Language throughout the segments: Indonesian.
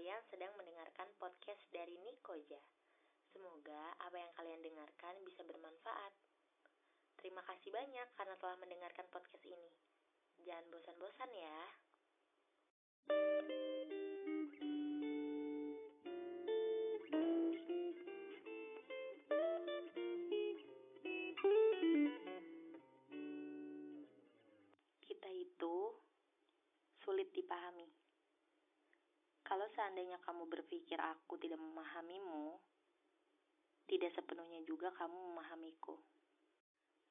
kalian sedang mendengarkan podcast dari Nikoja. Semoga apa yang kalian dengarkan bisa bermanfaat. Terima kasih banyak karena telah mendengarkan podcast ini. Jangan bosan-bosan ya. Kita itu sulit dipahami. Kalau seandainya kamu berpikir aku tidak memahamimu, tidak sepenuhnya juga kamu memahamiku.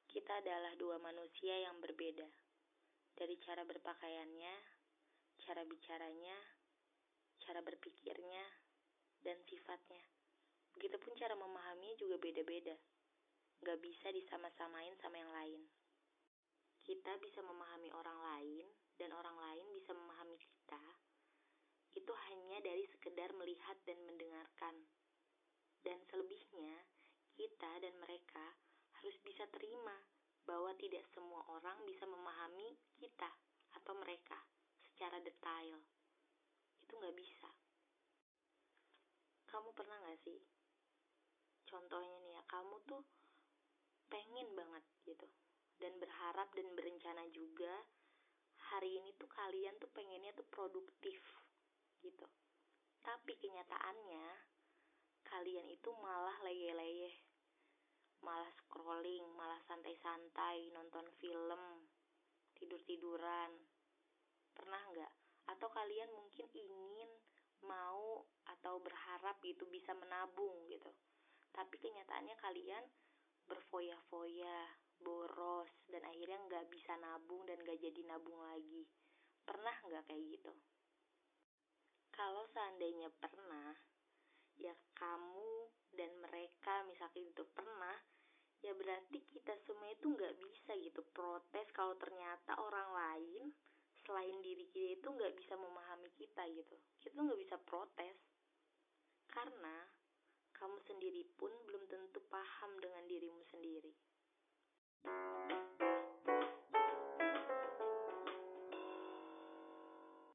Kita adalah dua manusia yang berbeda. Dari cara berpakaiannya, cara bicaranya, cara berpikirnya, dan sifatnya. Begitupun cara memahaminya juga beda-beda. Gak bisa disama-samain sama yang lain. Kita bisa memahami orang lain, dan orang lain bisa memahami kita. Sekedar melihat dan mendengarkan. Dan selebihnya, kita dan mereka harus bisa terima bahwa tidak semua orang bisa memahami kita atau mereka secara detail. Itu nggak bisa. Kamu pernah nggak sih? Contohnya nih ya, kamu tuh pengen banget gitu. Dan berharap dan berencana juga hari ini tuh kalian tuh pengennya tuh produktif gitu. Tapi kenyataannya kalian itu malah leyeh-leyeh. Malah scrolling, malah santai-santai, nonton film, tidur-tiduran. Pernah nggak? Atau kalian mungkin ingin, mau, atau berharap gitu bisa menabung gitu. Tapi kenyataannya kalian berfoya-foya, boros, dan akhirnya nggak bisa nabung dan nggak jadi nabung lagi. Pernah nggak kayak gitu? Kalau seandainya pernah, ya kamu dan mereka misalkan itu pernah, ya berarti kita semua itu nggak bisa gitu protes kalau ternyata orang lain selain diri kita itu nggak bisa memahami kita gitu. Kita nggak bisa protes karena kamu sendiri pun belum tentu paham dengan dirimu sendiri.